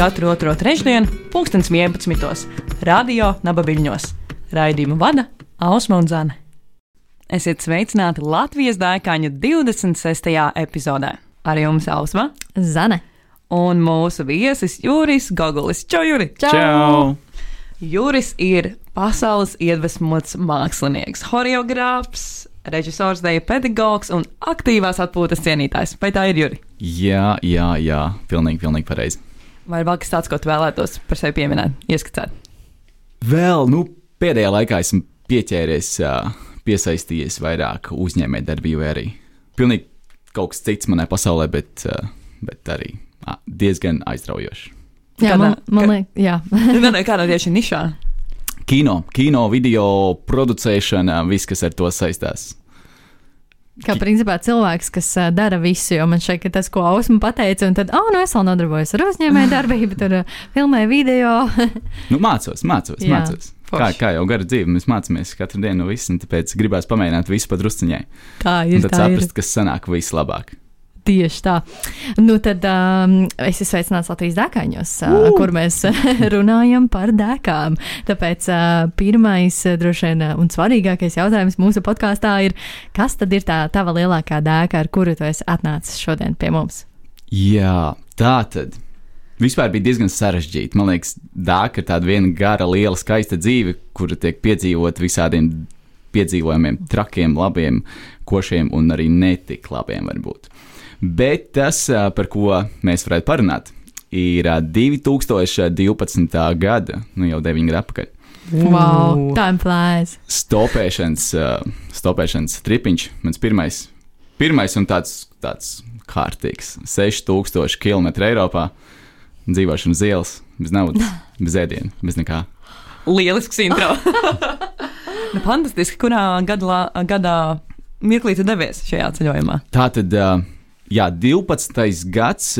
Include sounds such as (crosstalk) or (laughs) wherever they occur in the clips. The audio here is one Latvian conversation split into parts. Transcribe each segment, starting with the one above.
Katru otro trešdienu, pulkstens 11. Radio Nabaviļņos. Raidījumu vada Ausma un Zane. Esiet sveicināti Latvijas dēkaņu 26. epizodē. Ar jums Ausma Zane. un mūsu viesis Juris Gogulis. Čau, Juri! Čau! Juris ir pasaules iedvesmots mākslinieks, choreogrāfs, režisors, deja pedagogs un aktīvās atpūtas cienītājs. Vai tā ir Juri? Jā, jā, jā, pilnīgi, pilnīgi pareizi. Vai vēl kas tāds, ko tu vēlētos par sevi pieminēt, ieskicēt? Vēl, nu, pēdējā laikā esmu pieķēries, piesaistījies vairāk uzņēmējdarbībai arī. Pilnīgi kaut kas cits manai pasaulē, bet, bet arī diezgan aizraujoši. Jā, Kādā- man, man liekas, jā. (laughs) Nē, nē, kādā tieši nišā. Kino, kino, video producēšana, viss, kas ar to saistās. Kā principā cilvēks, kas uh, dara visu, jo man šeit ir tas, ko Ausma pateica, un tad, oh, nu es vēl nodarbojos ar uzņēmēju (laughs) darbību, tur uh, filmēju video. (laughs) Nu, mācos, mācos, Jā, mācos. Kā, kā jau gara dzīve, mēs mācāmies katru dienu no visiem, tāpēc gribēs pamēģināt visu padrusciņai. Tā Un ir. tad Tā ir. saprast, kas sanāk vislabāk. Tieši tā. Nu, tad um, es esmu sveicināts Latvijas dēkaņos, uh, kur mēs (laughs) runājam par dēkām. Tāpēc uh, pirmais, uh, droši vien, uh, un svarīgākais jautājums mūsu podkāstā ir, kas tad ir tā tava lielākā dēka, ar kuru tu esi atnācis šodien pie mums? Jā, tā tad. Vispār bija diezgan sarežģīti. Man liekas, dāka ir tāda viena gara, liela, skaista dzīve, kura tiek piedzīvot visādiem piedzīvojumiem, trakiem, labiem, košiem un arī netik labiem varbūt. Bet tas, par ko mēs varētu parunāt, ir ā, 2012. gada, nu jau 9 gadu atpakaļ. Wow, time flies! Stopēšanas, stopēšanas tripiņš, mans pirmais, pirmais un tāds, tāds kārtīgs, 6000 km Eiropā dzīvošana uz ielas, bez naudas, (laughs) bez ēdiena, bez nekā. Lielisks intro. (laughs) (laughs) nu, fantastiski, kurā gadā, gadā mirklī tu devies šajā ceļojumā? Tā tad, jā, 12. gads,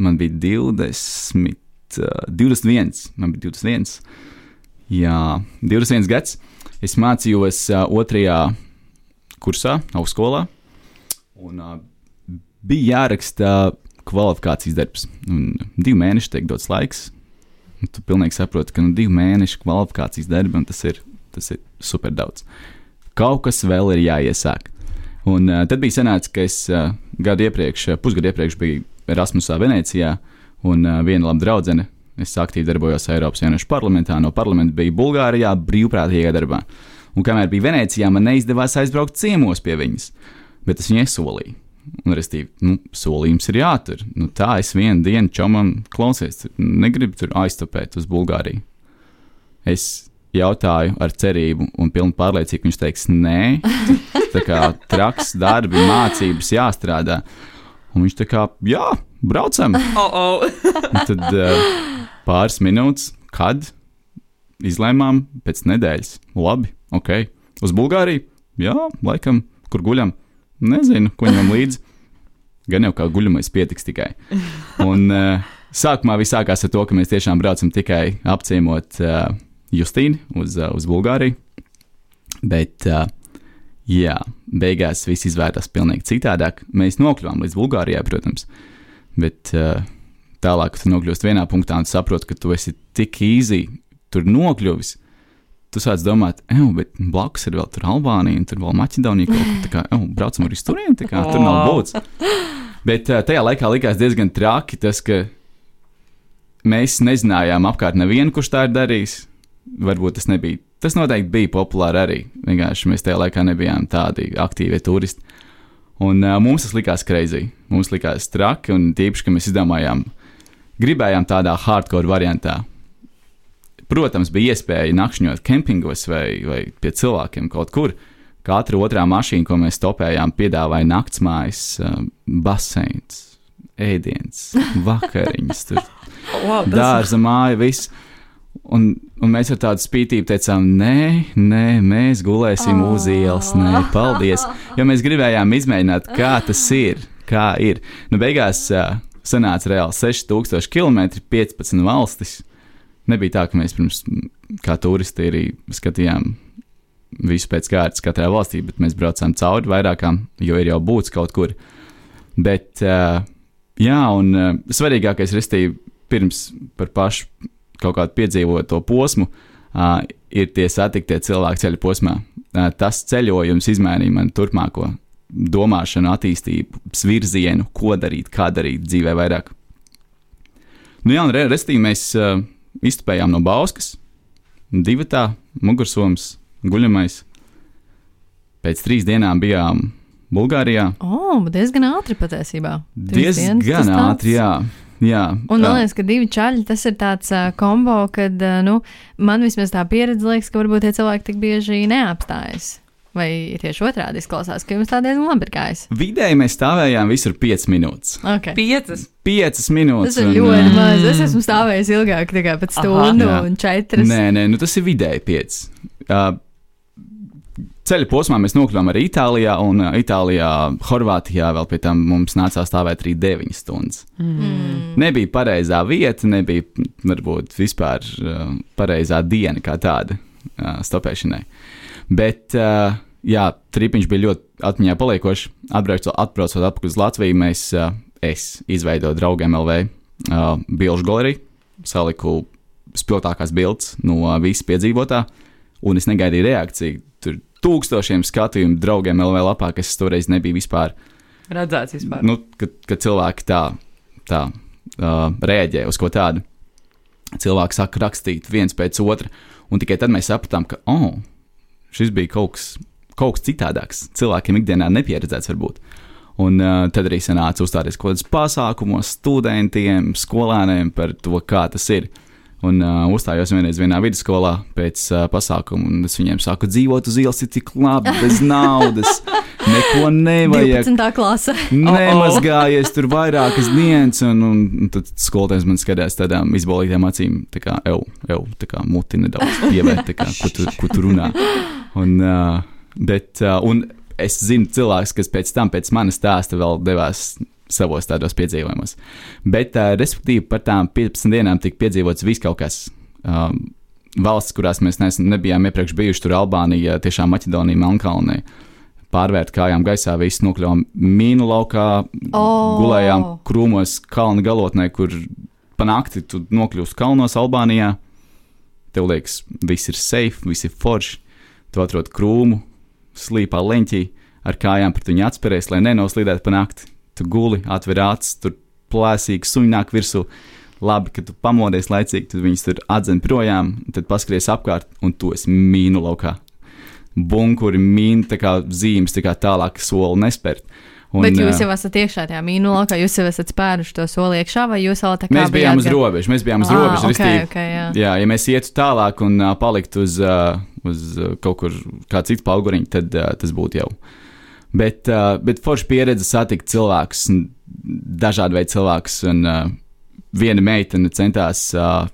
man bija 20, ā, 21, man bija 21. Jā, 21 gads. Es mācījos otrajā kursā, augstskolā, un bija jāraksta kvalifikācijas darbs. Un divi mēneši tiek dots laiks. Tu pilnīgi saproti, ka nu, divi mēneši kvalifikācijas darbi, un tas ir, tas ir super daudz. Kaut kas vēl ir jāiesāk. Un uh, tad bija sanācis, ka es uh, gadu iepriekš, uh, pusgadu iepriekš biju Erasmusā Venecijā, un uh, viena laba draudzene, es aktīvi darbojos Eiropas Savienības parlamentā, no parlamenta biju Bulgārijā brīvprātīgā darbā. Un kamēr biju Venecijā, man neizdevās aizbraukt ciemos pie viņas, bet es viņai solīju. Un, restīvi, nu, solījums ir jātur. Nu, tā es vienu dienu čomam klausies, negribu tur aiztupēt uz Bulgāriju. Es jautāju ar cerību un pilnu pārliecību, ka viņš teiks, nē, (laughs) tā kā traks, darbi, mācības jāstrādā. Un viņš tā kā, jā, braucam. Oh, oh. Tad uh, pāris minūtes, kad izlēmām pēc nedēļas, labi, ok, uz Bulgāriju, jā, laikam, kur guļam, nezinu, ko ņemam līdzi. Gan jau kā guļamais pietiks tikai. Un uh, sākumā viss sākās ar to, ka mēs tiešām braucam tikai apciemot uh, Justīnu uz, uh, uz Bulgāriju. Bet, uh, jā, beigās viss izvērtās pavisam citādāk. Mēs nokļuvām līdz Bulgārijai, protams, bet uh, tālāk, kad tu nokļūsi vienā punktā un saproti, ka tu esi tik īsi tur nokļuvis. Tu sāc domāt, ej, bet blakus ir vēl tur Albānija, un tur vēl Maķedonija. Kaut kur tā kā, ej, braucam arī uz turieni, tā kā tur nav būts. Bet tajā laikā likās diezgan traki tas, ka mēs nezinājām apkārt nevienu, kurš tā ir darījis. Varbūt tas nebija. Tas noteikti bija populāri arī. Vienkārši mēs tajā laikā nebijām tādi aktīvi turisti. Un uh, mums tas likās kreizī. Mums likās traki, un tīpaši, ka mēs izdomājām, gribējām tādā hardcore variantā. Protams, bija iespēja nakšņot kempingos vai, vai pie cilvēkiem kaut kur. Katra otrā mašīna, ko mēs topējām, piedāvāja naktsmājas, uh, baseins, ēdiens, vakariņas, (laughs) wow dārza māja, viss. Un, un mēs ar tādu spītību teicām, nē, nē, mēs gulēsim oh. uz ielas, nē, paldies. Jo mēs gribējām izmēģināt, kā tas ir, kā ir. Nu, beigās uh, sanāca reāli 6000 km, 15 valstis. Nebija tā, ka mēs pirms kā turisti arī skatījām visu pēc kārtas katrā valstī, bet mēs braucām cauri vairākām, jo ir jau būts kaut kur. Bet, uh, jā, un uh, svarīgākais, restīvi, pirms par pašu kaut kādu piedzīvoto posmu, uh, ir tie satiktie cilvēki ceļa posmā. Uh, tas ceļojums izmainīja man turpmāko domāšanu, attīstību, virzienu, ko darīt, kā darīt dzīvē vairāk. Nu, jā, un restīvi mēs uh, iztupējām no Bauskas, divi tā, mugursoms, guļamais. Pēc trīs dienām bijām Bulgārijā. O, oh, diezgan ātri patiesībā. Diezgan dienas, ātri, jā. Jā, un man liekas, ka divi čaļi tas ir tāds uh, kombo, kad uh, nu, man vismaz tā pieredze liekas, ka varbūt tie cilvēki tik bieži neapstājas. Vai tieši otrādi izklausās, ka jums tā diezgan labi ir gājis? Vidēji mēs stāvējām visur 5 minūtes. Okay. 5? 5 minūtes. Tas ir ļoti un, maz. Es esmu stāvējis ilgāk, tikai pēc stundu Aha, un 4. Nē, nē, nu tas ir vidēji 5. Uh, ceļa posmā mēs nokļuvām arī Itālijā, un Itālijā, Horvātijā vēl pie tam mums nācās stāvēt arī 9 stundas. Mm. Nebija pareizā vieta, nebija varbūt vispār pareizā diena kā tāda stopēšanai. Bet, jā, tripiņš bija ļoti atmiņā paliekošs. Atbraucot, atbraucot atpakaļ uz Latviju, mēs, es izveidoju draugiem LV bilžu galeriju, saliku spilgtākās bildes no visas piedzīvotā, un es negaidīju reakciju. Tur tūkstošiem skatījumu draugiem LV lapā, kas toreiz nebija vispār redzēts. Vispār. Nu, kad, kad cilvēki tā, tā uh, rēģē uz ko tādu, cilvēki sāk rakstīt viens pēc otra, un tikai tad mēs sapratām, ka, oh, šis bija kaut kas, kaut kas citādāks, cilvēkiem ikdienā nepieredzēts varbūt. Un uh, tad arī sanāca uzstāties kaut kādos pasākumos, studentiem, skolēniem par to, kā tas ir. Un uh, uzstājos vienreiz vienā vidusskolā pēc uh, pasākuma, un es viņiem saku, dzīvot uz ielas ir tik labi, bez (laughs) naudas. Neko nevajag. 12. klase. Nemazgājies (laughs) tur vairākas dienas, un, un, un tad skolotājs man skatās tādām izbolītām acīm, tā kā, eju, eju, tā kā muti nedaudz pievērt, tā kā, ko tu, ko tu runā. Un, uh, bet, uh, un es zinu cilvēks, kas pēc tam, pēc manas stāsta, vēl devās savos tādos piedzīvojumos. Bet, uh, respektīvi, par tām 15 dienām tika piedzīvots viss kaut kas. Um, valsts, kurās mēs neesam, nebijām iepriekš bijuši, tur Albānija, tiešām Maķedonija, Melnkalnija. Pārvērt kājām gaisā, viss nokļuvām mīnu laukā, oh. gulējām krūmos, kalnu galotnē, kur panākti tu nokļūsi kalnos Albānijā. Tev liekas, viss ir safe, viss ir forši tu atrod krūmu, slīpā leņķī, ar kājām pret viņu atspērēs, lai nenoslīdētu pa nakti. Tu guli, atver acis, tur plēsīgi suņi nāk virsū. Labi, ka tu pamodies laicīgi, tad viņas tur atdzen projām, tad paskaties apkārt, un tu esi mīnu laukā. Bunkuri, mīnu, tā kā zīmes, tā kā tālāk soli nespērt. Un, Bet jūs jau esat iekšā tajā mīnu laukā, jūs jau esat spēruši to soli iekšā, vai jūs vēl tā kā mēs bijām uz robežas? Mēs bijām uz ah, robežas. Okay, ristīvi, okay, jā. jā, ja mēs ietu tālāk un uh, paliktu uz, uh, uz uh, kaut kur kā citu pauguriņu, tad uh, tas būtu jau. Bet, uh, bet forši pieredze satikt cilvēkus, dažādu veidu cilvēkus, un uh, viena meitene centās, uh,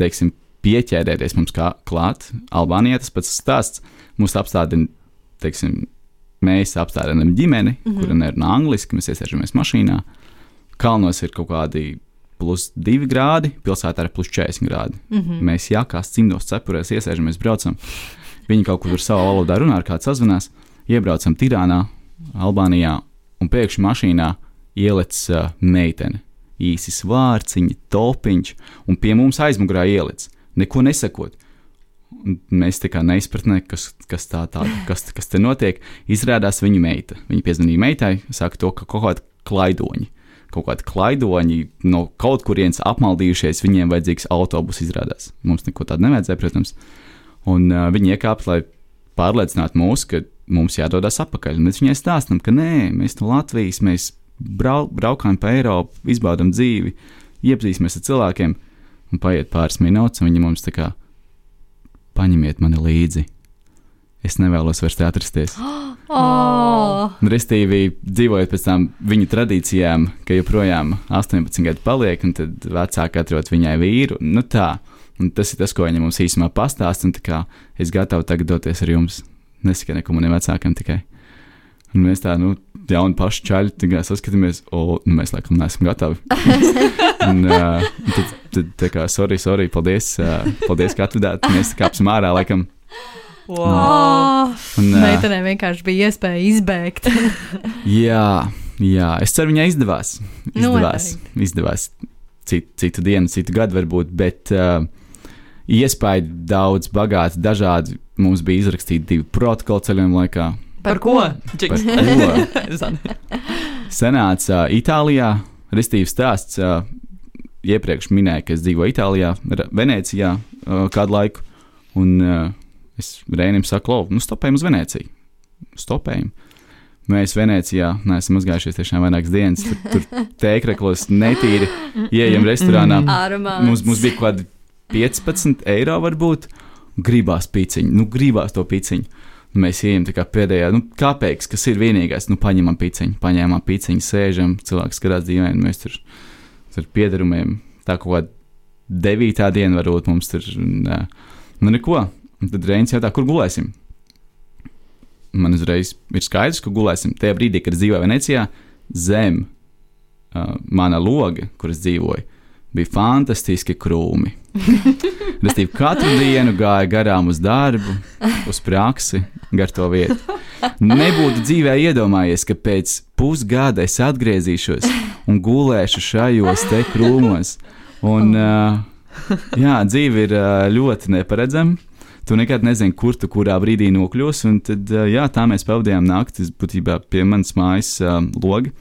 teiksim, pieķērēties mums kā klāt. Albānijā tas pats stāsts. Mums apstādina, teiksim, Mēs apstādījām ģimeni, mm -hmm. kura nerunā angliski, mēs iesēžamies mašīnā. Kalnos ir kaut kādi plus 2 grādi, pilsētā ir plus 40 grādi. Mm -hmm. Mēs jākās cimdos cepurēs, iesēžamies, braucam. Viņi kaut kur savā valodā runā, ar kādu sazvanās. Iebraucam Tirānā, Albānijā, un pēkšņi mašīnā ieliec uh, meitene. Īsis vārciņš, topiņš, un pie mums aizmugurē ieliec. Neko nesakot. Mēs tā kā neizpratnē, kas, kas, tā, tā, kas, kas te notiek. Izrādās viņa meita. Viņa piezvanīja meitai, saka to, ka kaut kāda klaidoņa. Kaut kādi klaidoņi no kaut kurienes apmaldījušies, viņiem vajadzīgs autobus izrādās. Mums neko tādu nevajadzēja, protams. Un uh, viņi iekāpa, lai pārliecinātu mūs, ka mums jādodas atpakaļ. Mēs viņai stāstām, ka nē, mēs no Latvijas, mēs brau, braukājam pa Eiropu, izbaudām dzīvi, iepazīsimies ar cilvēkiem, un paiet pāris minūtes, un viņi mums tā kā paņemiet mani līdzi. Es nevēlos vairs te atrasties. (gasps) Oh. Restīvi, dzīvojot pēc tam viņu tradīcijām, ka joprojām 18 gadi paliek, un tad vecāki atrod viņai vīru. Nu tā, Un tas ir tas, ko viņa mums īsumā pastāsta. un tā kā Es gatavs tagad doties ar jums. Nesakiet neko maniem vecākiem tikai. Un mēs tā, nu, jauni paši čaļi, tā saskatāmies, o, nu, mēs laikam neesam gatavi. (laughs) un, uh, tad, tad, tā kā, sorry, sorry, paldies, uh, paldies, ka atvedāt. Mēs kāpsim ārā, laikam. Oh, Un, uh, Meitenei vienkārši bija iespēja izbēgt. (laughs) jā, jā, es ceru, viņai izdevās. Izdevās, Noteikti. izdevās citu, citu dienu, citu gadu varbūt, bet uh, iespēja daudz, bagāti, dažādi. Mums bija izrakstīti divi protokoli ceļojuma laikā. Par ko? Par ko? (laughs) Senāts uh, Itālijā, restīvi stāsts. Iepriekš minēju, ka es dzīvoju Itālijā, Venecijā kādu laiku. Un es Rēnim saku, lūk, nu stopējam uz Veneciju. Stopējam. Mēs Venecijā neesam mazgājušies tiešām vairākas dienas. Tur, tur (laughs) tēkreklos netīri ieejam restorānā. Mums, mums bija kaut kādi 15 eiro varbūt. Gribās piciņu, nu gribās to piciņu. Mēs ejam tā kā pēdējā, nu, kāpēc, kas ir vienīgais, nu, paņemam piciņu, paņēmām piciņu, sēžam, cilvēks skatās dīvaini, mēs tur ar piedarumiem, tā kāda devītā diena varbūt mums tur, un, ā, nu, neko. Un tad Reins jautā, kur gulēsim? Man uzreiz ir skaidrs, ka gulēsim tajā brīdī, kad es dzīvoju Venecijā, zem uh, mana loga, kur es dzīvoju, bija fantastiski krūmi. (laughs) Restīvi, katru dienu gāja garām uz darbu, uz praksi, gar to vietu. Nebūtu dzīvē iedomājies, ka pēc pusgada es atgriezīšos un gulēšu šajos te krūmos. Un, uh, jā, dzīve ir uh, ļoti neparedzama. Tu nekad nezini, kur tu kurā brīdī nokļūsi. Tad, jā, tā mēs pavadījām naktis būtībā pie manas mājas uh, loga.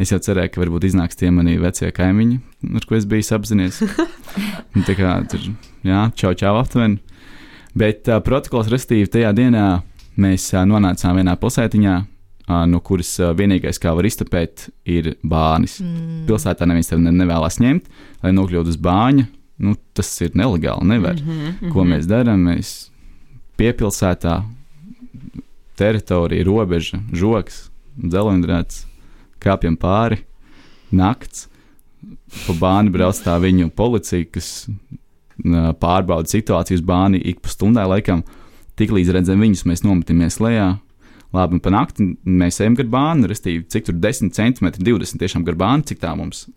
Es jau cerēju, ka varbūt iznāks tie mani vecie kaimiņi, ar ko es biju apzinājies. (laughs) Tā kā tur, jā, čau, čau, aptuveni. Bet uh, protokols, restīvi, tajā dienā mēs uh, nonācām vienā pilsētiņā, uh, no kuras uh, vienīgais, kā var iztapēt, ir bānis. Mm. Pilsētā neviens tevi ne, nevēlas ņemt, lai nokļūtu uz bāņa. Nu, tas ir nelegāli, nevar. Mm -hmm, mm -hmm. Ko mēs darām? Mēs piepilsētā, teritorija, robeža, žoks, dzelzceļš, kāpjam pāri, nakts. Pa bāni brauc tā viņu policija, kas pārbauda situāciju uz bāni ik pa stundai laikam. Tiklīdz redzam viņus, mēs nometamies lejā. Labi, un pa nakti mēs ejam gar bāni, restīvi, cik tur 10 centimetri, 20 tiešām gar bāni, cik tā mums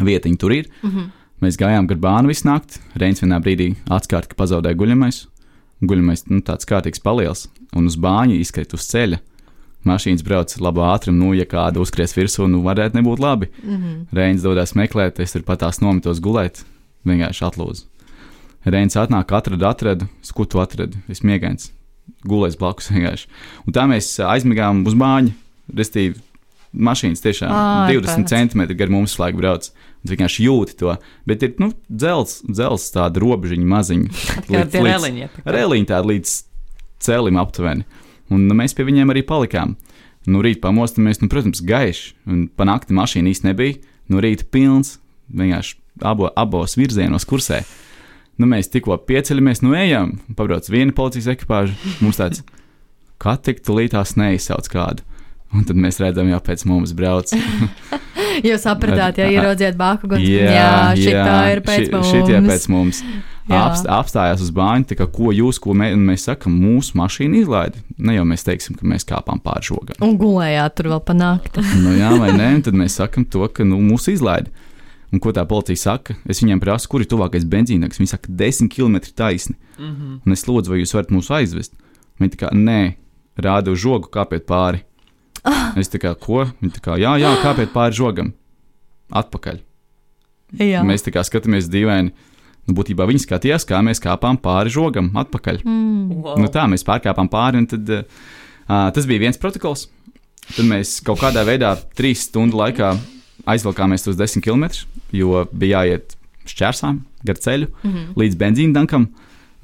vietiņa tur ir. Mm -hmm. Mēs gājām gar bānu visu nakti. Reins vienā brīdī atskārta, ka pazaudēja guļamais. Guļamais, nu, tāds kārtīgs paliels, un uz bāņa izkrīt uz ceļa. Mašīnas brauc labā ātrumā, nu, ja kāda uzkries virsū, nu, varētu nebūt labi. Mm -hmm. Reins dodas meklēt, es tur pat tās nometos gulēt, vienkārši atlūzu. Reins atnāk, atrada, atrada, skutu atrada, es miegains, gulēs blakus vienkārši. Un tā mēs aizmigām uz bāņa, restīvi, mašīnas tiešām Ārprāts. 20 centimetri gar mums slēgt brauc. Un vienkārši jūti to. Bet ir nu, dzels, dzels tāda robežiņa maziņa. Kā tie reliņi. Reliņi tāda līdz celim aptuveni. Un mēs pie viņiem arī palikām. Nu, rīt pamostamies, nu, protams, gaiši. Un pa nakti mašīna īsti nebija. Nu, rīta pilns, vienkārši abo, abos virzienos kursē. Nu, mēs tikko pieceļamies, nu ejam, pabrauc viena policijas ekipāža. Mums tāds, kā tik tulītās neizsauc kādu. Un tad mēs redzam, jau pēc mums brauc. (laughs) Jūs sapratāt, ja ieraudzījāt bāku (laughs) guns. Jā, šī tā ir pēc ši- mums. Šitie pēc mums. Apst, apstājās uz bāņa, tā kā ko jūs, ko un mēs sakām, mūsu mašīna izlaida. Ne jau mēs teiksim, ka mēs kāpām pāri žogam. Un gulējāt tur vēl pa nakti. (laughs) nu, jā, vai nē, tad mēs sakām to, ka nu, mūsu izlaida. Un ko tā policija saka? Es viņiem prasu, kur ir tuvākais benzīnaks. Viņi saka, 10 km taisni. Mm -hmm. Un es lūdzu, vai jūs varat mūs aizvest. Viņi tā kā, nē, rāda uz žogu, kāpiet pāri. Es tā kā, ko? Viņi tā kā, jā, jā, kāpiet pāri žogam. Atpakaļ. Jā. Mēs tā kā skatāmies dīvaini. Nu, būtībā viņi skatījās, kā mēs kāpām pāri žogam, atpakaļ. Mm. Wow. Nu, tā mēs pārkāpām pāri, un tad, uh, tas bija viens protokols. Tad mēs kaut kādā veidā, trīs stundu laikā, aizvilkāmies tos desmit km, jo bija jāiet šķērsām gar ceļu mm -hmm. līdz benzīntankam.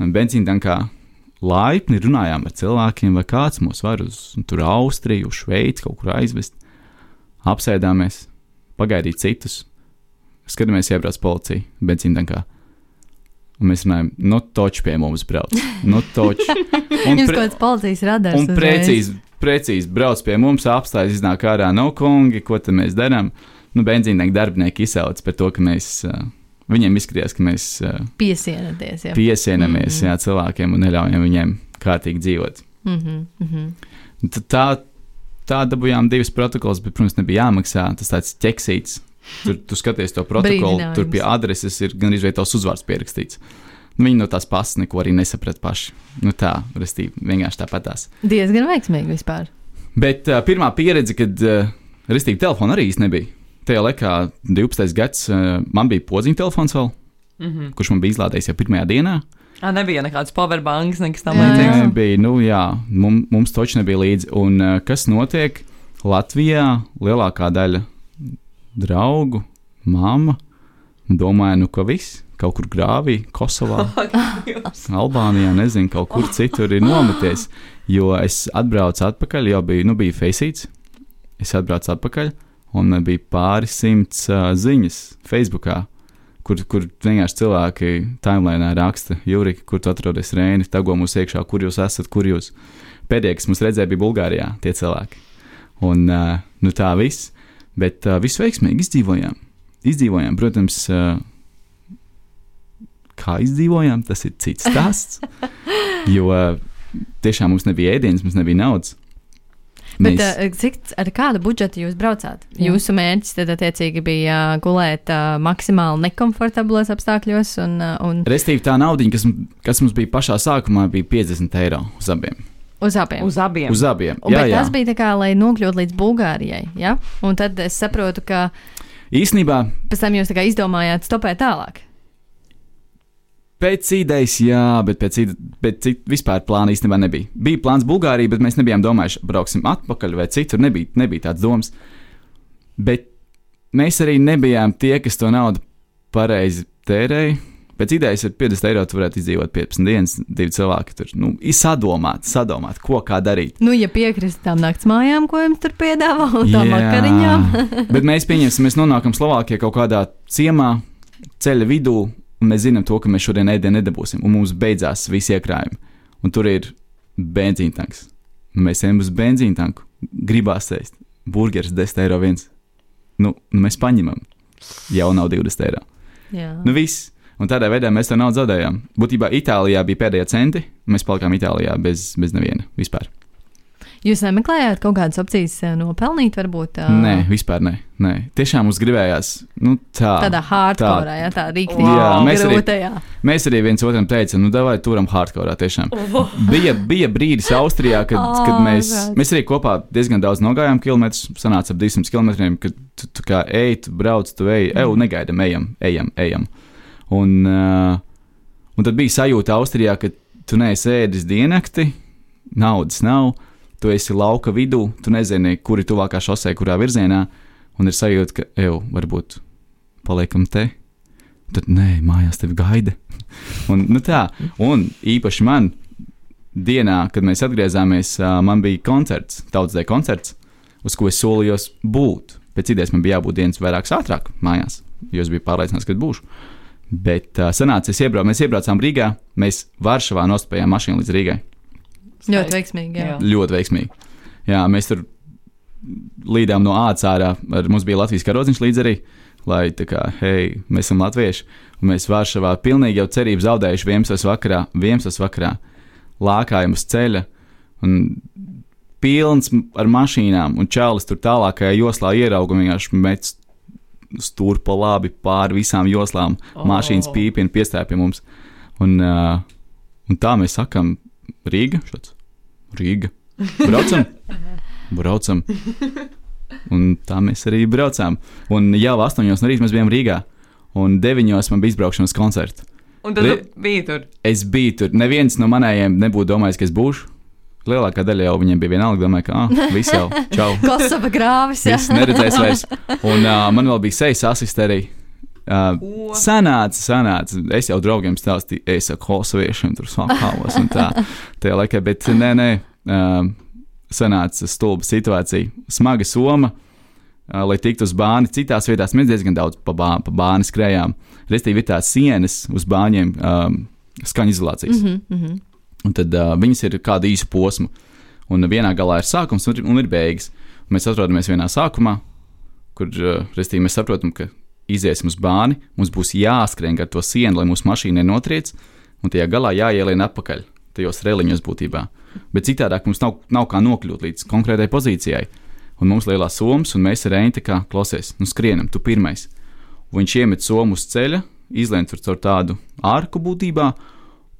Un Benzīntankā laipni runājām ar cilvēkiem, vai kāds mūs var uz tur Austriju, uz Šveici kaut kur aizvest. Apsēdāmies, pagaidīt citus. Skatāmies, iebrauc policija benzīntankā. Un mēs runājam, no toča pie mums brauc. No toča. (laughs) Un, Jums pre- kaut kāds policijas radars. un precīzi, precīzi brauc pie mums, apstājas, iznāk ārā no kungi, ko tad mēs darām. Nu, benzīnīgi darbinieki izsauc par to, ka mēs uh, viņiem izskatījās, ka mēs uh, Piesienaties. Jā. piesienamies Mhm. jā, cilvēkiem un neļaujam viņiem kārtīgi dzīvot. Mhm. Tad tā, tā dabūjām divas protokols, bet, protams, nebija jāmaksā. Tas tāds ķeksīts. Tur tu skaties to protokolu, tur pie adreses ir gan arī tavs uzvārds pierakstīts. Nu, viņi no tās pasas neko arī nesaprata paši. Nu, tā, restīvi, vienkārši tāpatās. Diezgan veiksmīgi vispār. Bet uh, pirmā pieredze, kad uh, restīvi telefona arī īsti nebija. Tajā laikā, 12. gads, uh, man bija podziņa telefons vēl, Mhm. kurš man bija izlādējis jau pirmajā dienā. Ā, nebija nekāds powerbanks, nekas tam līdzīgs. Nebija, nu jā, mums, mums taču nebija līdzi. Un uh, kas notiek Latvijā? Lielākā daļa draugu, mamma, domāja, nu ka viss kaut kur grāvī, Kosovā, (laughs) Albānijā, nezinu, kaut kur citur ir nometies. Jo es atbraucu atpakaļ, jau bija, nu, bija Faceits. Es atbraucu atpakaļ, un man bija pāris simts uh, ziņas Facebookā, kur, kur vienkārši cilvēki timelīnā raksta, Juri, kur tu atrodies Reini, tago mūs iekšā, kur jūs esat, kur jūs. Pēdējais, kas mums redzēja, bija Bulgārijā, tie cilvēki. Un uh, nu, tā viss, bet uh, visu veiksmīgi izdzīvojām. Izdzīvojām, protams, uh, kā izdzīvojām, tas ir cits (laughs) stāsts. jo uh, tiešām mums nebija ēdienas, mums nebija naudas. Bet Mēs- uh, cik ar kādu budžetu jūs braucāt? Jā. Jūsu mērķis tad attiecīgi bija gulēt uh, maksimāli nekomfortablos apstākļos un, uh, un Restīvi tā naudiņa, kas, kas mums bija pašā sākumā, bija 50 eiro uz abiem. Uz abiem. Uz abiem. Uz abiem. Jā, bet jā. tas bija tā kā, lai nokļūtu līdz Bulgārijai. Ja? Un tad es saprotu, ka Īsnībā pēc tam jūs tā kā izdomājāt stopēt tālāk. Pēc idejas, jā, bet pēc, ide- bet cit, vispār plāna īstenībā nebija. Bija plāns Bulgārija, bet mēs nebijām domājuši, brauksim atpakaļ vai citur. Nebija, nebija tāds domas. Bet mēs arī nebijām tie, kas to naudu pareizi tērēja. Pēc idejas ar 50 eiro tu varētu izdzīvot 15 dienas, divi cilvēki tur. Nu, izsadomāt, sadomāt, ko kā darīt. Nu, ja piekrist tām naktsmājām, ko jums tur piedāvā, un tām vakariņām, (laughs) Bet mēs pieņemsim, mēs nonākam Slovākijā kaut kādā ciemā, ceļa vidū, un mēs zinām to, ka mēs šodien ēdienu nedabūsim, un mums beidzās visi iekrājumi. Un tur ir benzīna tanks. Nu, mēs ejam uz benzīna tanku, gribās ēst burgeris 10 eiro viens. Nu, nu mēs paņemam, jau nav 20 eiro. Jā. Nu, viss. Un tādā veidā mēs to naudu zaudējām. Būtībā Itālijā bija pēdējie centi, un mēs palikām Itālijā bez, bez neviena vispār. Jūs nemeklējāt kaut kādas opcijas eh, nopelnīt, varbūt uh, Nē, vispār nē. nē. Tiešām mums gribējās nu, tā. tādā hardcore, jā, tā rīktīgi. Jā, mēs arī- grūtajā. Mēs arī viens otram teicām, nu, vai turam hardcore. Tiešām. Bija, bija brīdis Austrijā, kad, Oh, kad mēs, God. mēs arī kopā diezgan daudz nogājām kilometrus. Sanāca ap 200 km, kad tu, tu kā ej, tu brauc, tu ej, eju, negaidām, ejam, ejam. ejam. Un, uh, un tad bija sajūta Austrijā, ka tu neesi ēdis diennakti, naudas nav, tu esi lauka vidū, tu nezini, kur ir tuvākā šosei, kurā virzienā, un ir sajūta, ka, ej, varbūt paliekam te. Tad nē, mājās tevi gaida. (laughs) un, nu tā, un īpaši man dienā, kad mēs atgriezāmies, ā, man bija koncerts, tautsdē koncerts, uz ko es solījos būt. Pēc idejas man bija jābūt dienas vairākas ātrāk mājās, jo es biju pārliecināts, ka būšu. Bet uh, sanāca, es iebraucu, mēs iebraucām Rīgā, mēs Varšavā nostājām mašīnu līdz Rīgai. Ļoti veiksmīgi. Jā. Jā. Ļoti veiksmīgi. Jā, mēs tur līdām no ārā. Ar, mums bija Latvijas karodziņš līdz arī, lai tā kā, hei, mēs esam latvieši. Un mēs Varšavā pilnīgi jau cerību zaudējuši 11. vakarā, 11. vakarā lākājam uz ceļa. Un pilns ar mašīnām, un čālis tur tālākajā joslā ierauga vienkārši met stūri pa labi pāri visām joslām. Oh. Mašīnas pīpina, piestāja pie mums. Un, uh, un tā mēs sakam, Rīga. Šāds. Rīga. Braucam. (laughs) Braucam. Un tā mēs arī braucām. Un jau 8 no rīta mēs bijām Rīgā. Un 9 man bija izbraukšanas koncerts. Un tad tu biji tur. Es biju tur. Neviens no manējiem nebūtu domājis, ka es būšu. Lielākā daļa jau viņiem bija vienalga. Domāju, ka ah, viss jau (laughs) čau. Kosova grāvis. jā. Viss neredzēs vairs. Un uh, man vēl bija sejas asistē arī. Uh, sanāca, sanāca. Es jau draugiem stāstīju, es esmu kosoviešiem, tur sakāvos un tā. Tajā laikā, bet nē, nē. Uh, sanāca stulba situācija. Smaga soma, uh, lai tiktu uz bāni. Citās vietās mēs diezgan daudz pa, bā, pa bāni skrējām. Restīvi ir tās sienas uz bāņiem, um, skaņu izolācijas. Mhm, mhm. Un tad uh, viņas ir kāda īsa posma. Un vienā galā ir sākums un ir, un ir beigas. Un mēs atrodamies vienā sākumā, kur uh, restīvi, mēs saprotam, ka iziesim uz bāni, mums būs jāskrien ar to sienu, lai mūsu mašīna nenotriec, un tajā galā jāielien atpakaļ tajos reliņos būtībā. Bet citādi mums nav, nav kā nokļūt līdz konkrētai pozīcijai. Un mums ir lielā somas, un mēs ar Reintu kā klausies, nu skrienam, tu pirmais. Un viņš iemet somu uz ceļa, izlien tur caur tādu ārku būtībā,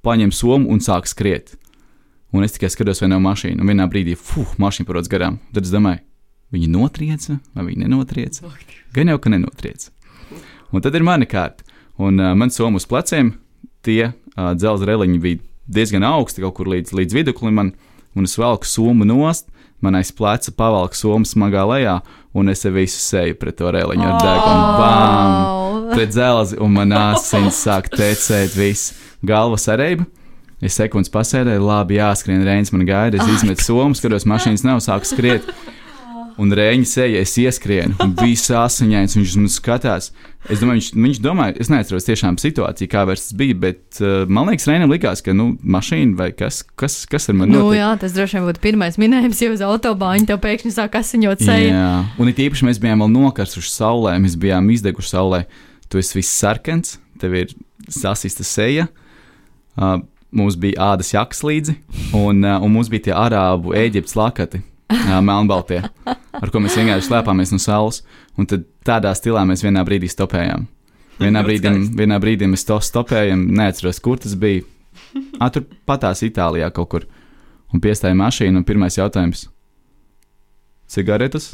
paņem somu un sāk skriet. Un es tikai skatos, vai nav mašīna. Un vienā brīdī, fuh, mašīna parodas garām. Tad es domāju, viņi notrieca vai viņi nenotrieca. Gan jau, ka nenotrieca. Un tad ir mana kārta. Un uh, man somu uz pleciem tie uh, dzelzceļa reliņi bija diezgan augsti, kaut kur līdz, līdz viduklim. Man, un es velku somu nost, man aiz pleca pavalku somu smagā lejā, un es visu seju pret to reliņu ar degunu. Bām! Pret dzelzi, un man asins sāk tecēt, viss galva sareiba. Es sekundes pasēdēju, labi, jāskrien, Reins man gaida, es izmetu somu, skatos, mašīnas nav, sāku skriet. Un rēņa seja, es ieskrienu, un viss asiņains, viņš man skatās. Es domāju, viņš, viņš domāja, es neatceros tiešām situāciju, kā vairs tas bija, bet uh, man liekas, Rēnam likās, ka, nu, mašīna vai kas, kas, kas ar mani Nu, notiek. jā, tas droši vien būtu pirmais minējums, ja uz autobāņa tev pēkšņi sāk asiņot seju. Jā, un it īpaši mēs bijām vēl nokarsuši saulē, mēs bijām izdeguši saulē. Tu esi viss sarkans, tev ir sasista seja. Uh, mums bija ādas jaks līdzi, un, uh, un mums bija tie arābu Eģiptes lakati, uh, melnbaltie, ar ko mēs vienkārši slēpāmies no saules. Un tad tādā stilā mēs vienā brīdī stopējām. Vienā brīdī, vienā brīdī mēs to stopējām, neatceros, kur tas bija. Ah, tur patās Itālijā kaut kur. Un piestāja mašīna, un pirmais jautājums - cigaretes,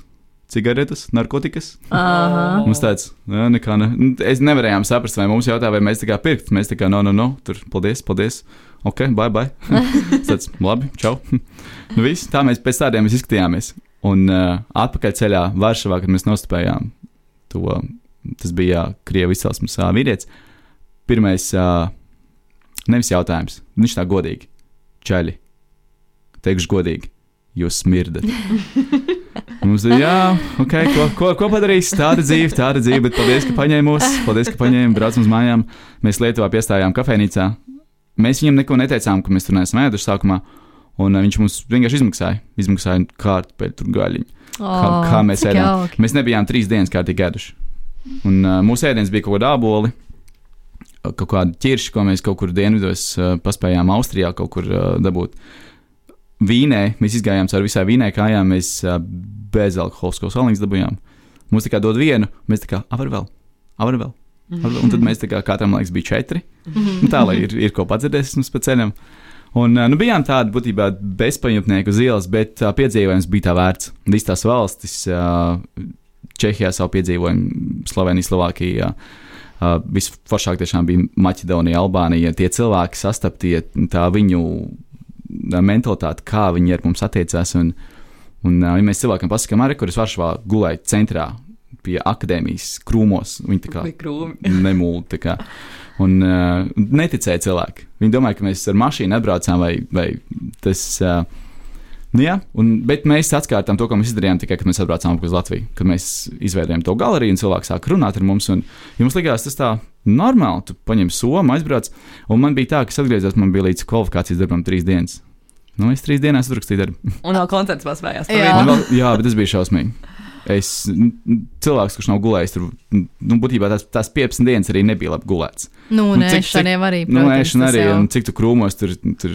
cigaretes, narkotikas? Aha. Mums tāds, jā, nekā ne. Es nevarējām saprast, vai mums jautā, vai mēs tā kā pirkt. Mēs tā kā, no, no, no, tur, paldies, paldies. Ok, bye, bye. (laughs) Tāds, labi, čau. (laughs) nu, viss, tā mēs pēc tādiem mēs izskatījāmies. Un uh, atpakaļ ceļā Varšavā, kad mēs nostājām to, tas bija Krievijas izcelsmes uh, vīrietis. Pirmais, uh, nevis jautājums, viņš tā godīgi, čaļi, teikšu godīgi, jūs smirdat. (laughs) Mums ir, jā, ok, ko, ko, ko padarīs? Tāda dzīve, tāda dzīve, bet paldies, ka paņēma mūs, paldies, ka paņēma, brauc uz mājām. Mēs Lietuvā piestājām kafejnīcā. Mēs viņam neko neteicām, ka mēs tur neesam ēduši sākumā, un uh, viņš mums vienkārši izmaksāja, izmaksāja kārtu pēc tur gaļiņu. Kā, kā mēs ēdām? jauki. Mēs nebijām trīs dienas kārtīgi ēduši. Un uh, mūsu ēdiens bija kaut kāda āboli, kaut kāda ķirša, ko mēs kaut kur dienvidos uh, paspējām Austrijā kaut kur uh, dabūt. Vīnē, mēs izgājām cauri visai vīnai kājām, mēs uh, bezalkoholiskos oliņus dabūjām. Mums tā kā dod vienu, mēs tā kā avar vēl, avar vēl. Avar vēl. Un tad mēs tā kā katram, liekas, bija četri. Nu, tā, lai ir, ir ko padzirdēt mums pa ceļam. Un, uh, nu, bijām tādi būtībā bezpajumtnieki uz ielas, bet uh, piedzīvojums bija tā vērts. Visas tās valstis, uh, Čehijā savu piedzīvojumu, Slovenija, Slovākija. Uh, Visforšāk tiešām bija Maķedonija, Albānija. Tie cilvēki sastaptie, tā viņu uh, mentalitāte, kā viņi ar mums attiecās. Un, un ja mēs cilvēkam pasakām, arī kur es Varšavā gulēju centrā pie akadēmijas krūmos, viņi tā kā (laughs) kā. Un uh, neticēja cilvēki. Viņi domāja, ka mēs ar mašīnu atbraucām vai, vai tas. Uh, Nu, jā, un, bet mēs atkārtām to, ko mēs izdarījām tikai, kad mēs atbraucām uz Latviju. Kad mēs izveidojām to galeriju, un cilvēks sāk runāt ar mums. Un, ja mums likās, tas tā normāli. Tu paņem somu, aizbrauc. Un man bija tā, ka es atgriezos, man bija līdz kvalifikācijas darbam trīs dienas. Nu, es trīs dienās uzrakstīju darbu. (laughs) Un vēl koncerts paspējās. Jā. Vēl, jā, bet tas bija šausmīgi. Es, cilvēks, kurš nav gulējis, tur nu, būtībā tās, tās 15 dienas arī nebija labi gulēts. Nu, Nu, nē, cik- šaniem arī. Nu, protams, ēšana tas arī, jau- un cik tu krūmos tur, tur,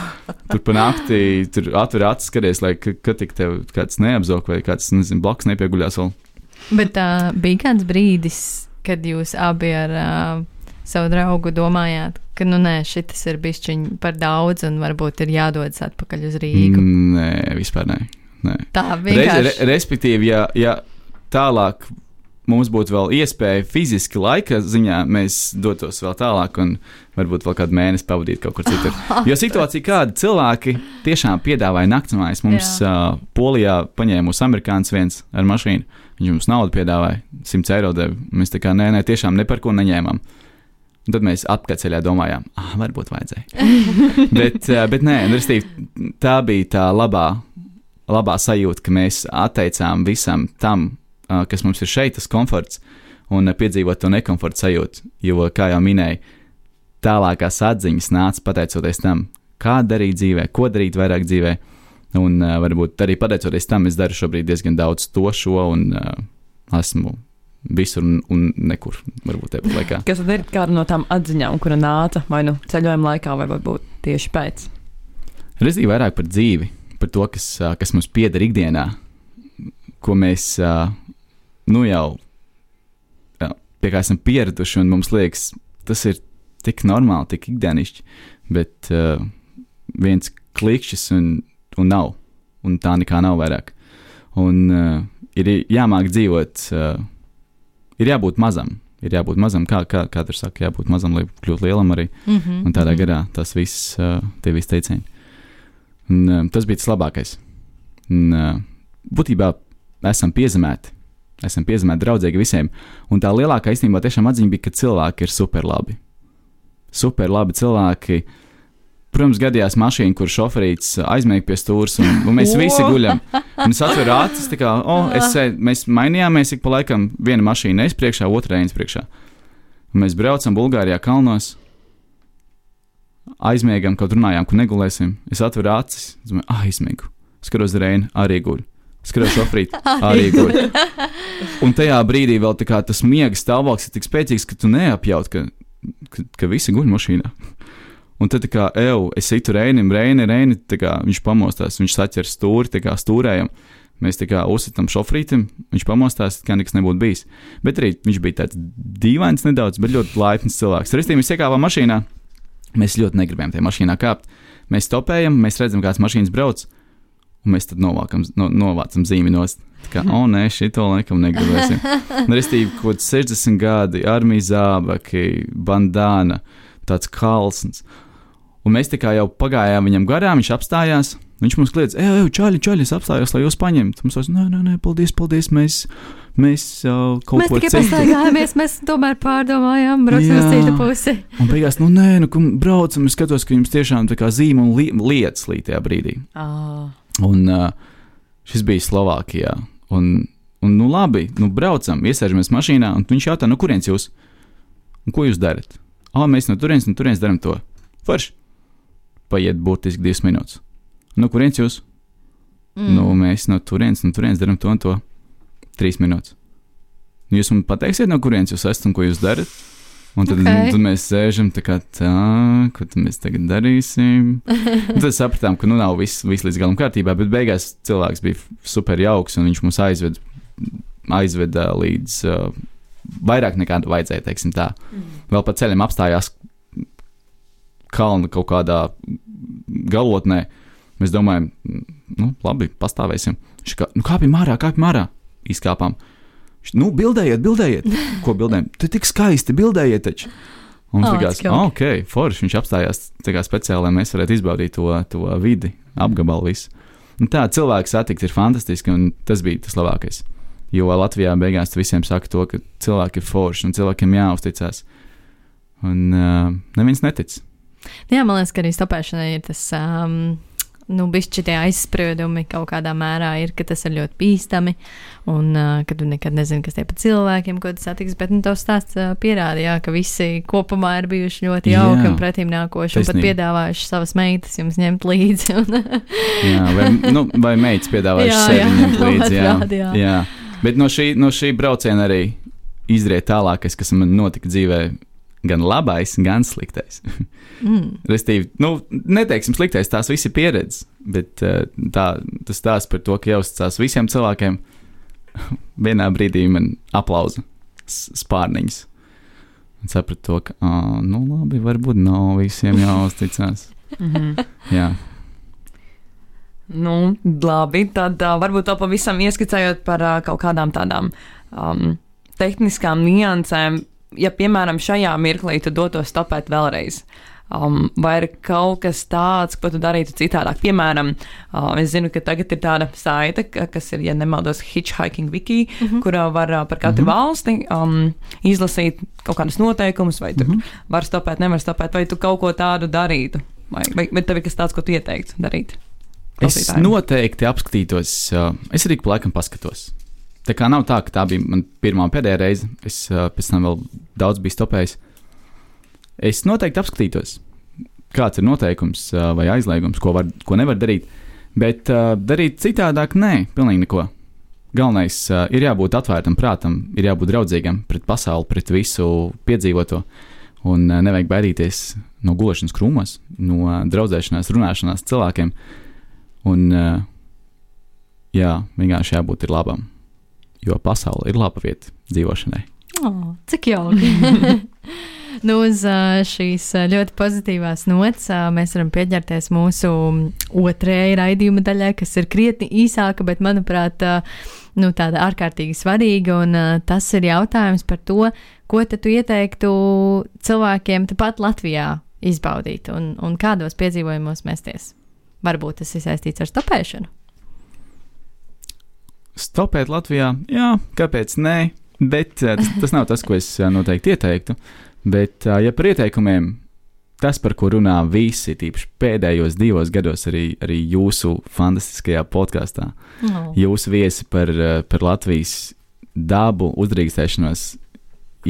(laughs) tur pa naktī, tur atver acis, skaties, lai ka- kad tik tev kāds neapzog vai kāds, nezinu, blakus nepieguļās vēl. Bet uh, bija kāds brīdis, kad jūs abi ar uh, savu draugu domājāt, ka, nu, nē, šis ir bišķiņ par daudz, un varbūt ir jādodas atpakaļ uz Rīgu. Nē, vispār nē. nē. Tā Re, vienkārši. re, respektīvi, ja, ja tālāk mums būtu vēl iespēja fiziski laika ziņā, mēs dotos vēl tālāk un varbūt vēl kādu mēnesi pavadīt kaut kur citur. (laughs) Jo situācija kāda cilvēki tiešām piedāvāja naktsmājas. Mums uh, Polijā paņēma mūsu amerikānis viens ar mašīnu. Viņš mums naudu piedāvāja, 100 eiro deva. Mēs tā kā nē, nē, tiešām ne par ko neņēmām. Un tad mēs atpakaļ domājām, ah, varbūt vajadzēja. (laughs) bet, uh, bet nē, nu, restīvi, tā bija tā labā, labā sajūta, ka mēs atteicām visam tam, uh, kas mums ir šeit, tas komforts, un uh, piedzīvot to nekomforta sajūtu. Jo, kā jau minēju, tālākās atziņas nāca pateicoties tam, kā darīt dzīvē, ko darīt vairāk dzīvē. Un uh, varbūt arī pateicoties tam, es daru šobrīd diezgan daudz to šo, un uh, esmu visur un, un nekur. Varbūt tāpat laikā. Kas tad ir kāda no tām atziņām, kura nāca vai nu ceļojuma laikā, vai varbūt tieši pēc? Reizī vairāk par dzīvi, par to, kas, kas mums pieder ikdienā, ko mēs nu jau pie kā esam pieraduši, un mums liekas, tas ir tik normāli, tik ikdienišķi, bet uh, viens klikšķis un, un nav, un tā nekā nav vairāk. Un uh, ir jāmāk dzīvot, uh, ir jābūt mazam, ir jābūt mazam, kā, kā, tur saka, jābūt mazam, lai kļūtu lielam arī. Mm -hmm. Un tādā garā tas viss, uh, tie visi teicieni. Un, uh, tas bija tas labākais. Un, uh, būtībā esam piezemēti. Esam piezemēti draudzīgi visiem. Un tā lielākā īstenībā tiešām atziņa bija, ka cilvēki ir super labi. Super labi cilvēki. Protams, gadījās mašīna, kur šoferīts aizmēģināja pie stūres, un, un mēs visi guļam. Un es atveru acis, tā kā, oh, es mēs mainījāmies ik pa laikam, viena mašīna es priekšā, otra reizes priekšā. Un mēs braucam Bulgārijā kalnos, aizmiegam, kaut runājām, ka negulēsim. Es atveru acis, domāju, ah, aizmiegu. Skatos Reini, arī guļ. Skatos šoferīt, (laughs) arī guļ. Un tajā brīdī vēl kā tas miega stāvoklis ir tik spēcīgs, ka tu neapjaut, ka, ka, ka visi guļ mašīnā. Un tad, kā eju, es itu Reinim, Reini, Reini, kā viņš pamostās, viņš saķer stūri, tā kā stūrējam. Mēs tā kā uzsitam šofrītam, viņš pamostās, kā nekas nebūtu bijis. Bet arī viņš bija tāds dīvains nedaudz, bet ļoti laipns cilvēks. Restīvi mēs iekāpām mašīnā, mēs ļoti negribējām tajā mašīnā kāpt. Mēs topējam, mēs redzam, kāds mašīnas brauc, un mēs tad novākam, no, novācam zīmi nost. Tā kā, oh, nē, šito laikam negribēsim. Restīvi, kaut kāds 60 gadi, armijas zābaki, bandāna, tāds kalsns. Un mēs tā kā jau pagājām viņam garām, viņš apstājās. Viņš mums kliedz, ej, ej, čaļi, čaļi, es apstājos, lai jūs paņemtu. Mums tas, nē, nē, nē, paldies, paldies, mēs, mēs uh, kaut Mēs ko citu. pastaigājāmies, mēs tomēr pārdomājām, brauksim uz citu pusi. Un beigās, nu nē, nu, kur braucam, es skatos, ka jums tiešām tā kā zīme un li lietas līdz tajā brīdī. Ah. Un uh, šis bija Slovākijā. Un, un nu labi, nu braucam, iesēžamies mašīnā, un viņš jautā, no kurienes jūs? Un ko jūs darat? Ah, mēs no turienes, no turienes darām to. Forši. Paiet burtiski divas minūtes. No kurienes jūs? Mm. Nu, mēs no turienes, no turienes darām to un to. Trīs minūtes. Nu, Jūs man pateiksiet, no kurienes jūs esat un ko jūs darat? Un tad, Ok. okay. tad mēs sēžam tā kā tā, ko mēs tagad darīsim. Un (laughs) tad sapratām, ka nu nav viss, viss līdz galam kārtībā, bet beigās cilvēks bija super jauks un viņš mūs aizved, aizveda līdz uh, vairāk nekā vajadzēja, teiksim tā. Vēl pa ceļam apstājās kalna kaut kādā galotnē. Mēs domājam, nu, labi, pastāvēsim. Viņš kā, nu, kāpjam ārā, kāpjam ārā. Izkāpām. Viņš, nu, bildējiet, bildējiet. (laughs) Ko bildējam? Tu tik skaisti bildējiet taču. Un viņš likās, oh, ok, forši. Viņš apstājās tā kā speciāli, lai mēs varētu izbaudīt to, to vidi, apgabalu visu. Un tā cilvēku satikt ir fantastiski, un tas bija tas labākais. Jo Latvijā beigās visiem saka to, ka cilvēki ir forši un cilvēkiem jāuzticas. Un uh, neviens netic. Jā, man liekas, ka arī stopēšanai ir tas, um, nu, bišķi tie aizspriedumi kaut kādā mērā ir, ka tas ir ļoti bīstami, un uh, ka tu nekad nezini, kas tie pa cilvēkiem, ko tu satiks, bet, nu, tavs stāsts uh, pierādīja, ka visi kopumā ir bijuši ļoti Jā. jauki un pretīm nākoši, un pat piedāvājuši savas meitas jums ņemt līdzi. Un, (laughs) Jā, vai, nu, vai meitas piedāvājuši Jā, sevi jā, ņemt (laughs) līdzi? Jā. atrādi, jā. jā. Bet no šī, no šī brauciena arī izriet tālākais, kas man notika dzīvē. Gan labais, gan sliktais. (laughs) mm, Restīvi, nu, neteiksim sliktais, tās visi ir pieredzes, bet eh, tā, tas stāsta par to, ka jāuzticas visiem cilvēkiem. (laughs) Vienā brīdī man aplausa s- spārniņas. Un sapratu to, ka, ā, nu, labi, varbūt nav visiem jāuzticas. (laughs) Mhm. Jā, Nu, labi, tad uh, varbūt to pavisam ieskicējot par uh, kaut kādām tādām um, tehniskām niansēm. Ja, piemēram, šajā mirklī tu dotos stopēt vēlreiz, um, vai ir kaut kas tāds, ko tu darītu citādāk? Piemēram, uh, es zinu, ka tagad ir tāda saite, ka- kas ir, ja nemaldos, Hitchhiking Wiki, mm -hmm. kurā var uh, par katru mm -hmm. valsti um, izlasīt kaut kādus noteikumus, vai tur mm -hmm. var stopēt, nevar stopēt, vai tu kaut ko tādu darītu. Vai, vai, vai tev ir kas tāds, ko tu ieteiktu darīt? Es noteikti apskatītos, uh, es arī pa laikam paskatos. Tā kā nav tā, ka tā bija mana pirmā un pēdējā reize. Es uh, pēc tam vēl daudz biju stopējis. Es noteikti apskatītos, kāds ir noteikums uh, vai aizliegums, ko, var, ko nevar darīt. Bet uh, darīt citādāk, nē, pilnīgi neko. galvenais uh, ir jābūt atvērtam prātam, ir jābūt draudzīgam pret pasauli, pret visu piedzīvoto. Un uh, nevajag baidīties no gulēšanas krūmos, no uh, draudzēšanās, runāšanās cilvēkiem. Un, uh, jā, vienkārši jābūt labam, jo pasaule ir laba vieta dzīvošanai. Oh, cik jauki! (laughs) nu, uz šīs ļoti pozitīvās nots mēs varam pieķerties mūsu otrajai raidījuma daļai, kas ir krietni īsāka, bet, manuprāt, nu, tāda ārkārtīgi svarīga. Un tas ir jautājums par to, ko tu ieteiktu cilvēkiem tepat Latvijā izbaudīt un, un kādos piedzīvojumos mesties. Varbūt tas ir saistīts ar stopēšanu. Stopēt Latvijā, jā, kāpēc nē? Bet eh, tas, tas nav tas, ko es eh, noteikti ieteiktu. Bet, eh, ja par ieteikumiem, tas, par ko runā visi, tīpaši pēdējos divos gados, arī, arī jūsu fantastiskajā podkāstā, no. jūsu viesi par, par Latvijas dabu, uzdrīkstēšanos,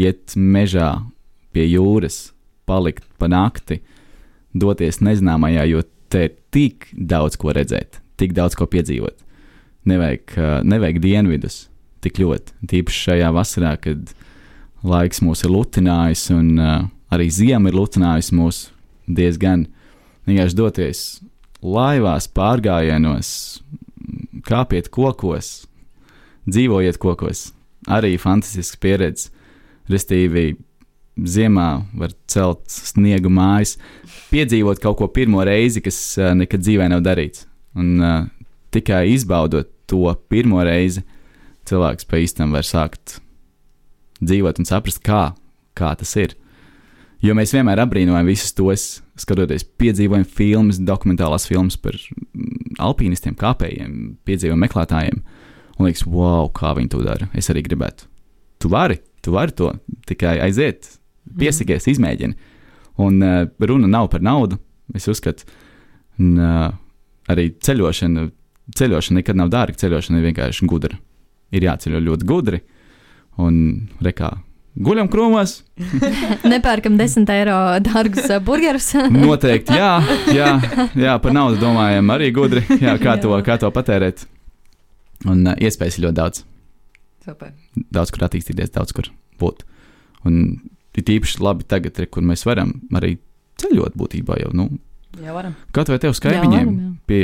iet mežā pie jūras, palikt pa nakti, doties nezināmajā, jo te ir tik daudz ko redzēt, tik daudz ko piedzīvot. Nevajag, nevajag dienvidus, tik ļoti. Tīpaši šajā vasarā, kad laiks mūs ir lutinājis, un uh, arī ziema ir lutinājusi mūs diezgan vienkārši doties laivās, pārgājienos, kāpiet kokos, dzīvojiet kokos. Arī fantastisks pieredze. Restīvi, ziemā var celt sniegu mājas, piedzīvot kaut ko pirmo reizi, kas uh, nekad dzīvē nav darīts. Un uh, tikai izbaudot to pirmo reizi, cilvēks pa īstam var sākt dzīvot un saprast, kā, kā tas ir. Jo mēs vienmēr apbrīnojam visus tos, skatoties, piedzīvojam filmas, dokumentālās filmas par mm, alpīnistiem, kāpējiem, piedzīvojam meklētājiem. Un liekas, wow, kā viņi to dara. Es arī gribētu. Tu vari, tu vari to tikai aiziet, piesakies, mm. izmēģini. Un uh, runa nav par naudu. Es uzskatu, un, uh, arī ceļošana, ceļošana nekad nav dārga. Ceļošana ir vienkārši gudra ir jāceļo ļoti gudri. Un rekā. Guļam krūmos. (laughs) Nepērkam 10 eiro dārgus burgerus. (laughs) Noteikti, jā, jā, jā, par naudu domājam arī gudri, jā, kā, to, kā to patērēt. Un uh, iespējas ir ļoti daudz. Super. Daudz kur attīstīties, daudz kur būt. Un ir īpaši labi tagad, re, kur mēs varam arī ceļot būtībā jau. Nu, jā, varam. Kaut vai tev skaidriņiem, pie,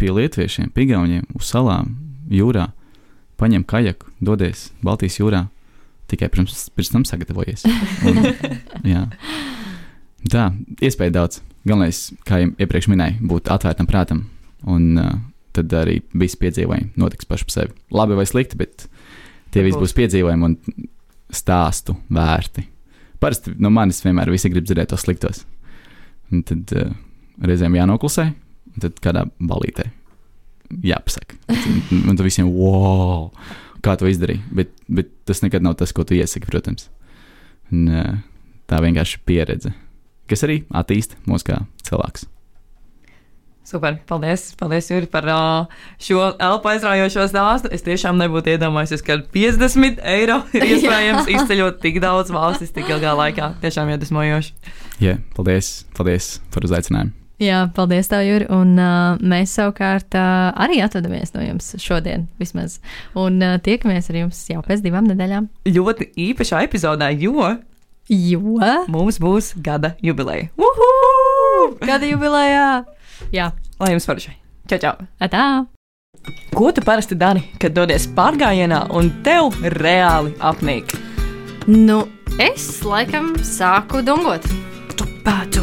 pie lietuviešiem, pie gauniem, uz salām, jūrā paņem kajaku, dodies Baltijas jūrā, tikai pirms, pirms tam sagatavojies. Un, jā. Tā, iespēja daudz. Galvenais, kā jau iepriekš minēju, būt atvērtam prātam. Un uh, tad arī viss piedzīvojumi notiks paši par sevi. Labi vai slikti, bet tie visi būs piedzīvojumi un stāstu vērti. Parasti no manis vienmēr visi grib dzirdēt tos sliktos. Un tad uh, reizēm jānoklusē, tad kādā balītē jāpasaka. Un tu visiem, wow, kā to izdarīji. Bet, bet tas nekad nav tas, ko tu iesaki, protams. Un, tā vienkārši ir pieredze, kas arī attīsta mūs kā cilvēks. Super, paldies, paldies Juri, par šo elpu aizraujošo stāstu. Es tiešām nebūtu iedomājies, ka 50 eiro (laughs) ir (laughs) iespējams izceļot tik daudz valstis tik ilgā laikā. Tiešām iedvesmojoši. Jā, yeah, paldies, paldies par uzaicinājumu. Jā, paldies, tev, Juri. Un uh, mēs savukārt uh, arī atvadamies no jums šodien, vismaz. Un uh, tiekamies ar jums jau pēc divām nedēļām. Ļoti īpašā epizodē, jo, jo? mums būs gada jubileja. Uhu! Gada jubilejā! Jā, lai jums forši! Čau, čau! Atā! Ko tu parasti dari, kad dodies pārgājienā un tev reāli apnīk? Nu, es laikam sāku dungot. Pācu, pācu,